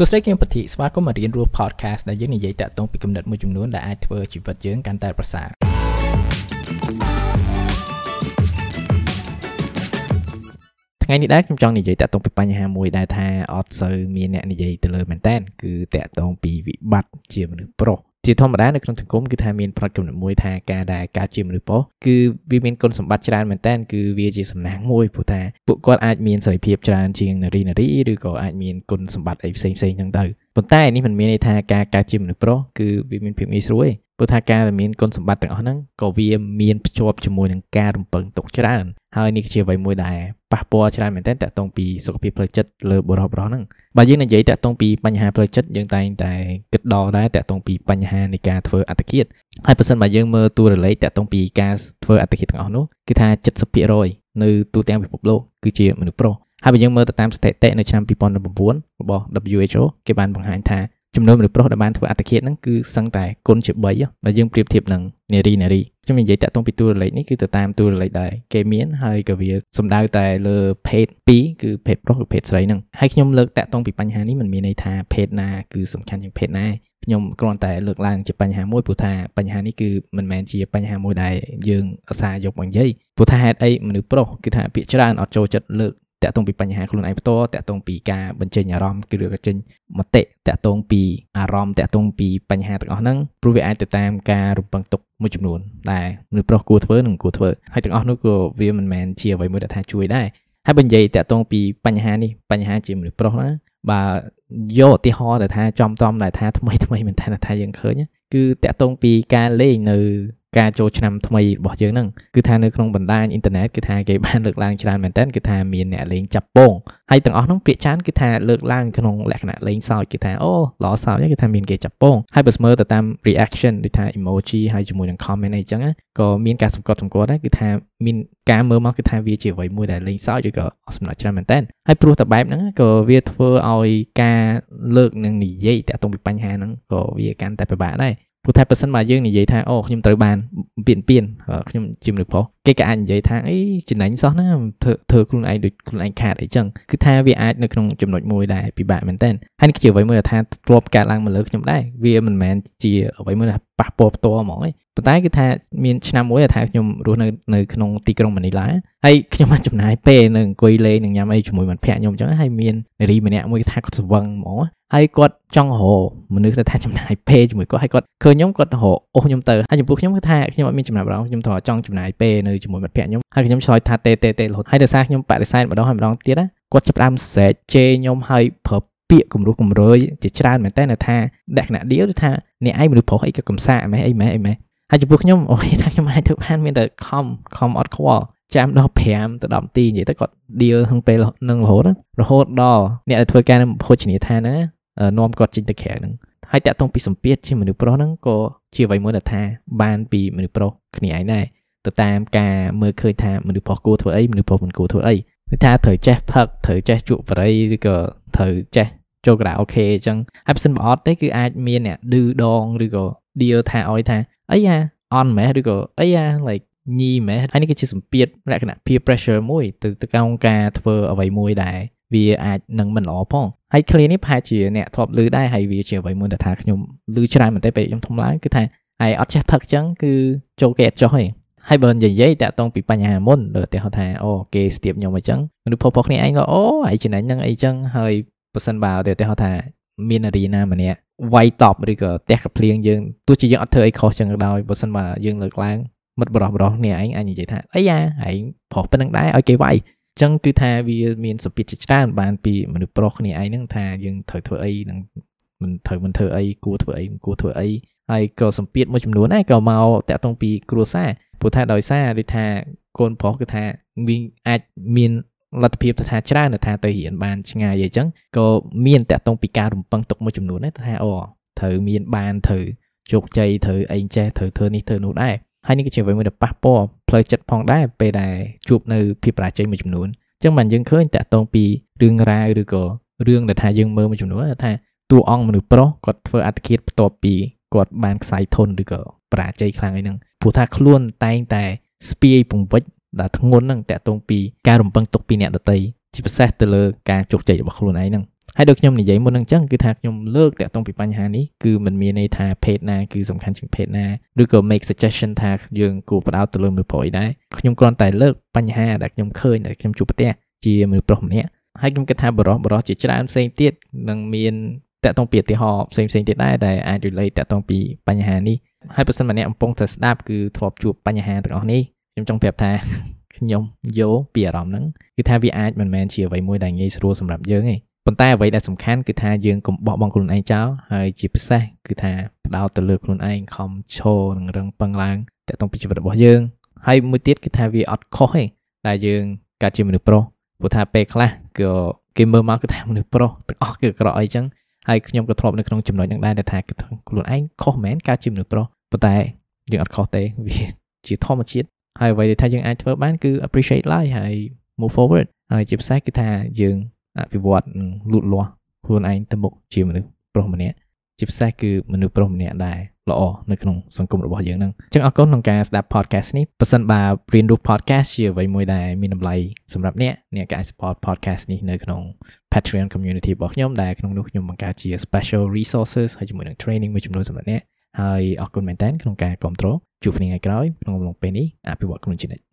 សួស្តីខ្ញុំពធីស្វាគមន៍មករៀនរស់ podcast ដែលយើងនិយាយតាក់ទងពីគំនិតមួយចំនួនដែលអាចធ្វើជីវិតយើងកាន់តែប្រសើរថ្ងៃនេះដែរខ្ញុំចង់និយាយតាក់ទងពីបញ្ហាមួយដែលថាអត់សូវមានអ្នកនិយាយទៅលើមែនតើគឺតាក់ទងពីវិបត្តិជាមនុស្សប្រុស ជាធម្មតានៅក្នុងសង្គមគឺថាមានផ្នត់គំនិតមួយថាការដែលកើតជាមនុស្សប្រុសគឺវាមានគុណសម្បត្តិច្រើនមែនតើគឺវាជាសំណាងមួយព្រោះថាពួកគាត់អាចមានសេរីភាពច្រើនជាងនារីនារីឬក៏អាចមានគុណសម្បត្តិអីផ្សេងផ្សេងហ្នឹងទៅប៉ុន្តែនេះមិនមានន័យថាការកើតជាមនុស្សប្រុសគឺវាមានភាពងាយស្រួលទេ ព្រោះថាការដែលមានគុណសម្បត្តិទាំងអស់ហ្នឹងក៏វាមានភ្ជាប់ជាមួយនឹងការរំពឹងទុកច្រើនហើយនេះជាអ្វីមួយដែលប៉ះពាល់ច្រើនមែនទែនតាក់ទងពីសុខភាពផ្លូវចិត្តលើបុរសបុរសហ្នឹងបើយើងនិយាយតាក់ទងពីបញ្ហាផ្លូវចិត្តយើងតែងតែគិតដល់ដែរតាក់ទងពីបញ្ហានៃការធ្វើអត្តឃាតហើយបើសិនបើយើងមើលតួរលេខតាក់ទងពីការធ្វើអត្តឃាតទាំងអស់នោះគឺថា70%នៅទូទាំងពិភពលោកគឺជាមនុស្សប្រុសហើយបើយើងមើលទៅតាមស្ថិតិនៅឆ្នាំ2019របស់ WHO គេបានបង្ហាញថា ចំនួនមនុស្សប្រុសដែលបានធ្វើអត្តឃាតហ្នឹងគឺសឹងតែគុណជា3បើយើងប្រៀបធៀបនឹងនារីនារីខ្ញុំនិយាយតាក់ទងពីតួលេខនេះគឺទៅតាមតួលេខដែលគេមានហើយក៏វាសំដៅតែលើភេទ2គឺភេទប្រុសឬភេទស្រីហ្នឹងហើយខ្ញុំលើកតាក់ទងពីបញ្ហានេះមិនមានន័យថាភេទណាគឺសំខាន់ជាងភេទណាខ្ញុំគ្រាន់តែលើកឡើងជាបញ្ហាមួយព្រោះថាបញ្ហានេះគឺមិនមែនជាបញ្ហាមួយដែលយើងអាសាយកមកនិយាយព្រោះថាហេតុអីមនុស្សប្រុសគឺថាពាក្យច្រើនអត់ចូលចិត្តលើក តាក់ទងពីបញ្ហាខ្លួនឯងផ្ទាល់តាក់ទងពីការបញ្ចេញអារម្មណ៍គឺឬក៏ចេញមតិតាក់ទងពីអារម្មណ៍តាក់ទងពីបញ្ហាទាំងអស់ហ្នឹងព្រោះវាអាចទៅតាមការរំពឹងទុកមួយចំនួនដែលមនុស្សប្រុសគួរធ្វើនិងគួរធ្វើហើយទាំងអស់នោះក៏វាមិនមែនជាអ្វីមួយដែលថាជួយដែរហើយបើនិយាយតាក់ទងពីបញ្ហានេះបញ្ហាជាមនុស្សប្រុសណាបើយកឧទាហរណ៍ដែលថាចំតំដែលថាថ្មីថ្មីមែនតើថាយើងឃើញគឺតាក់ទងពីការលេងនៅ ការចូលឆ្នាំថ្មីរបស់យើងហ្នឹងគឺថានៅក្នុងបណ្ដាញអ៊ីនធឺណិតគឺថាគេបានលើកឡើងច្រើនមែនតើគឺថាមានអ្នកលេងចាប់ពងហើយទាំងអស់ហ្នឹងពាក្យចានគឺថាលើកឡើងក្នុងលក្ខណៈលេងសើចគឺថាអូល្អសើចគឺថាមានគេចាប់ពងហើយបើស្មើទៅតាម reaction ដូចថា emoji ហើយជាមួយនឹង comment អីចឹងក៏មានការសង្កត់សង្កត់ដែរគឺថាមានការមើលមកគឺថាវាជាអ្វីមួយដែលលេងសើចឬក៏សំណើចច្រើនមែនតើហើយព្រោះតែបែបហ្នឹងក៏វាធ្វើឲ្យការលើកនឹងនិយាយតាក់ទងពីបញ្ហាហ្នឹងក៏វាកាន់តែពិបាកដែរ ព្រោះថាបើសិនបើយើងនិយាយថាអូខ្ញុំត្រូវបានពៀនពៀនខ្ញុំជាមនុស្សប្រុសគេក៏អាចនិយាយថាអីចំណេញសោះណាធ្វើធ្វើខ្លួនឯងដូចខ្លួនឯងខាតអីចឹងគឺថាវាអាចនៅក្នុងចំណុចមួយដែលពិបាកមែនតើហើយនេះជាអ្វីមួយដែលថាធ្លាប់កើតឡើងមកលើខ្ញុំដែរវាមិនមែនជាអ្វីមួយដែលប៉ះពាល់ផ្ទាល់ហ្មងឯងប៉ុន្តែគឺថាមានឆ្នាំមួយថាខ្ញុំរស់នៅនៅក្នុងទីក្រុងម៉ានីឡាហើយខ្ញុំបានចំណាយពេលនៅអង្គុយលេងនឹងញ៉ាំអីជាមួយមិត្តភក្តិខ្ញុំអញ្ចឹងហើយមាននារីម្នាក់មួយថាគាត់ស្វឹងហ្មង ហើយគាត់ចង់រកមនុស្សទៅថាចំណាយពេលជាមួយគាត់ហើយគាត់ឃើញខ្ញុំគាត់រកអូសខ្ញុំទៅហើយចំពោះខ្ញុំគឺថាខ្ញុំអត់មានចំណាយអារម្មណ៍ខ្ញុំត្រូវចង់ចំណាយពេលនៅជាមួយមិត្តភក្តិខ្ញុំហើយខ្ញុំឆ្លើយថាទេទេទេរហូតហើយដោយសារខ្ញុំបដិសេធម្ដងហើយម្ដងទៀតណាគាត់ចាប់ផ្ដើមសែកជេរខ្ញុំហើយប្រើពាក្យគំរោះគំរើយជាច្រើនមែនតើថាលក្ខណៈដៀវថាអ្នកឯងមនុស្សប្រុសអីក៏កំសាកម៉េះអីម៉េះអីម៉េះហើយចំពោះខ្ញុំអូយថាខ្ញុំអាចធ្វើបានមានតែខំខំអត់ខ្វល់ចាំដល់5ទៅ10នាទីនិយាយទៅគាត់ deal ក្នុងពេលនឹងរហូតរហូតដល់អ្នកដែលធ្វើការនៅភោជនីយដ្ឋានហ្នឹង នាំគាត់ចេញទៅក្រៅហ្នឹងហើយតាក់ទងពីសម្ពាធជាមនុស្សប្រុសហ្នឹងក៏ជាអ្វីមួយដែលថាបានពីមនុស្សប្រុសគ្នាឯងដែរទៅតាមការមើលឃើញថាមនុស្សប្រុសគួរធ្វើអីមនុស្សប្រុសមិនគួរធ្វើអីគឺថាត្រូវចេះផឹកត្រូវចេះជក់បរិយឬក៏ត្រូវចេះចូលក្រៅអូខេអញ្ចឹងហើយបើសិនបើអត់ទេគឺអាចមានអ្នកឌឺដងឬក៏ deal ថាឲ្យថាអីអាអន់ម៉េះឬក៏អីអា like ញីម៉េះហើយនេះគឺជាសម្ពាធលក្ខណៈ peer pressure មួយទៅទៅក្នុងការធ្វើអ្វីមួយដែល វាអាចនឹងមិនល្អផងហើយ clear នេះប្រហែលជាអ្នកធ្លាប់ឮដែរហើយវាជាអ្វីមួយដែលថាខ្ញុំឮច្រើនមែនទេពេលខ្ញុំធំឡើងគឺថាហើយអត់ចេះផឹកអញ្ចឹងគឺចូលគេអត់ចោះទេហើយបើនិយាយតាក់ទងពីបញ្ហាមុនលើឧទាហរណ៍ថាអូគេស្ទាបខ្ញុំអញ្ចឹងមនុស្សផុសៗគ្នាឯងក៏អូហើយចំណេញនឹងអីចឹងហើយបើសិនបើឧទាហរណ៍ថាមាននារីណាម្នាក់វាយតប់ឬក៏ផ្ទះកាភ្លៀងយើងទោះជាយើងអត់ធ្វើអីខុសចឹងក៏ដោយបើសិនបើយើងលើកឡើងមិត្តបរោះបរោះគ្នាឯងអាចនិយាយថាអីយ៉ាឯងប្រុសប៉ុណ្្នឹងដែរឲ្យគេវាយ ចឹងគឺថាវាមានសម្ពាធជាច្រើនបានពីមនុស្សប្រុសគ្នាឯងហ្នឹងថាយើងត្រូវធ្វើអីនឹងមិនត្រូវមិនធ្វើអីគួរធ្វើអីមិនគួរធ្វើអីហើយក៏សម្ពាធមួយចំនួនដែរក៏មកតាក់ទងពីគ្រួសារព្រោះថាដោយសារដូចថាកូនប្រុសគឺថាវាអាចមានលទ្ធភាពទៅថាច្រើនទៅថាទៅរៀនបានឆ្ងាយអីចឹងក៏មានតាក់ទងពីការរំពឹងទុកមួយចំនួនដែរថាអូត្រូវមានបានត្រូវជោគជ័យត្រូវអីចេះត្រូវធ្វើនេះធ្វើនោះដែរ ហើយនេះគឺជាអ្វីមួយដែលប៉ះពាល់ផ្លូវចិត្តផងដែរពេលដែលជួបនៅភាពបរាជ័យមួយចំនួនអញ្ចឹងបានយើងឃើញតាក់ទងពីរឿងរ៉ាវឬក៏រឿងដែលថាយើងមើលមួយចំនួនថាតួអង្គមនុស្សប្រុសគាត់ធ្វើអត្តឃាតបន្ទាប់ពីគាត់បានខ្សែធនឬក៏បរាជ័យខ្លាំងអីហ្នឹងព្រោះថាខ្លួនតែងតែស្ពាយពង្វិចដែលធ្ងន់ហ្នឹងតាក់ទងពីការរំពឹងទុកពីអ្នកដទៃជាពិសេសទៅលើការជោគជ័យរបស់ខ្លួនឯងហ្នឹង ហហើយដូចខ្ញុំនិយាយមុនហ្នឹងអញ្ចឹងគឺថាខ្ញុំលើកតាក់ទងពីបញ្ហានេះគឺมันមានន័យថា page ណាគឺសំខាន់ជាង page ណាឬក៏ make suggestion ថាយើងគួរបដោតទៅលើមនុស្សប្រុសអីដែរខ្ញុំគ្រាន់តែលើកបញ្ហាដែលខ្ញុំឃើញដែលខ្ញុំជួបប្រទះជាមនុស្សប្រុសម្នាក់ហើយខ្ញុំគិតថាបរិសបរិសជាច្រើនផ្សេងទៀតនឹងមានតាក់ទងពីឧទាហរណ៍ផ្សេងផ្សេងទៀតដែរដែលអាច relate តាក់ទងពីបញ្ហានេះហើយបើសិនម្នាក់កំពុងតែស្ដាប់គឺធ្លាប់ជួបបញ្ហាទាំងអស់នេះខ្ញុំចង់ប្រាប់ថាខ្ញុំយល់ពីអារម្មណ៍ហ្នឹងគឺថាវាអាចមិនមែនជាអ្វីមួយដែលងាយស្រួលសម្រាប់យើងទេ ប៉ុន្តែអ្វីដែលសំខាន់គឺថាយើងកុំបោះបង់ខ្លួនឯងចោលហើយជាពិសេសគឺថាផ្ដោតទៅលើខ្លួនឯងខំឈរនិងរឹងប៉ឹងឡើងតាក់ទងពីជីវិតរបស់យើងហើយមួយទៀតគឺថាវាអត់ខុសទេដែលយើងកើតជាមនុស្សប្រុសព្រោះថាពេលខ្លះក៏គេមើលមកគឺថាមនុស្សប្រុសទាំងអស់គឺអាក្រក់អីចឹងហើយខ្ញុំក៏ធ្លាប់នៅក្នុងចំណុចហ្នឹងដែរដែលថាខ្លួនឯងខុសមែនកើតជាមនុស្សប្រុសប៉ុន្តែយើងអត់ខុសទេវាជាធម្មជាតិហើយអ្វីដែលថាយើងអាចធ្វើបានគឺ appreciate life ហើយ move forward ហើយជាពិសេសគឺថាយើង អភិវឌ្ឍនិងលូតលាស់ខ្លួនឯងទៅមុខជាមនុស្សប្រុសម្នាក់ជាពិសេសគឺមនុស្សប្រុសម្នាក់ដែលល្អនៅក្នុងសង្គមរបស់យើងហ្នឹងអញ្ចឹងអរគុណក្នុងការស្ដាប់ podcast នេះបើសិនបើរៀនរស់ podcast ជាអ្វីមួយដែលមានតម្លៃសម្រាប់អ្នកអ្នកក៏អាច support podcast នេះនៅក្នុង Patreon community របស់ខ្ញុំដែលក្នុងនោះខ្ញុំបង្កើតជា special resources ហើយជាមួយនឹង training មួយចំនួនសម្រាប់អ្នកហើយអរគុណមែនតើក្នុងការគ្រប់គ្រងជួបគ្នាថ្ងៃក្រោយក្នុងអំឡុងពេលនេះអភិវឌ្ឍខ្លួនជានិច្ច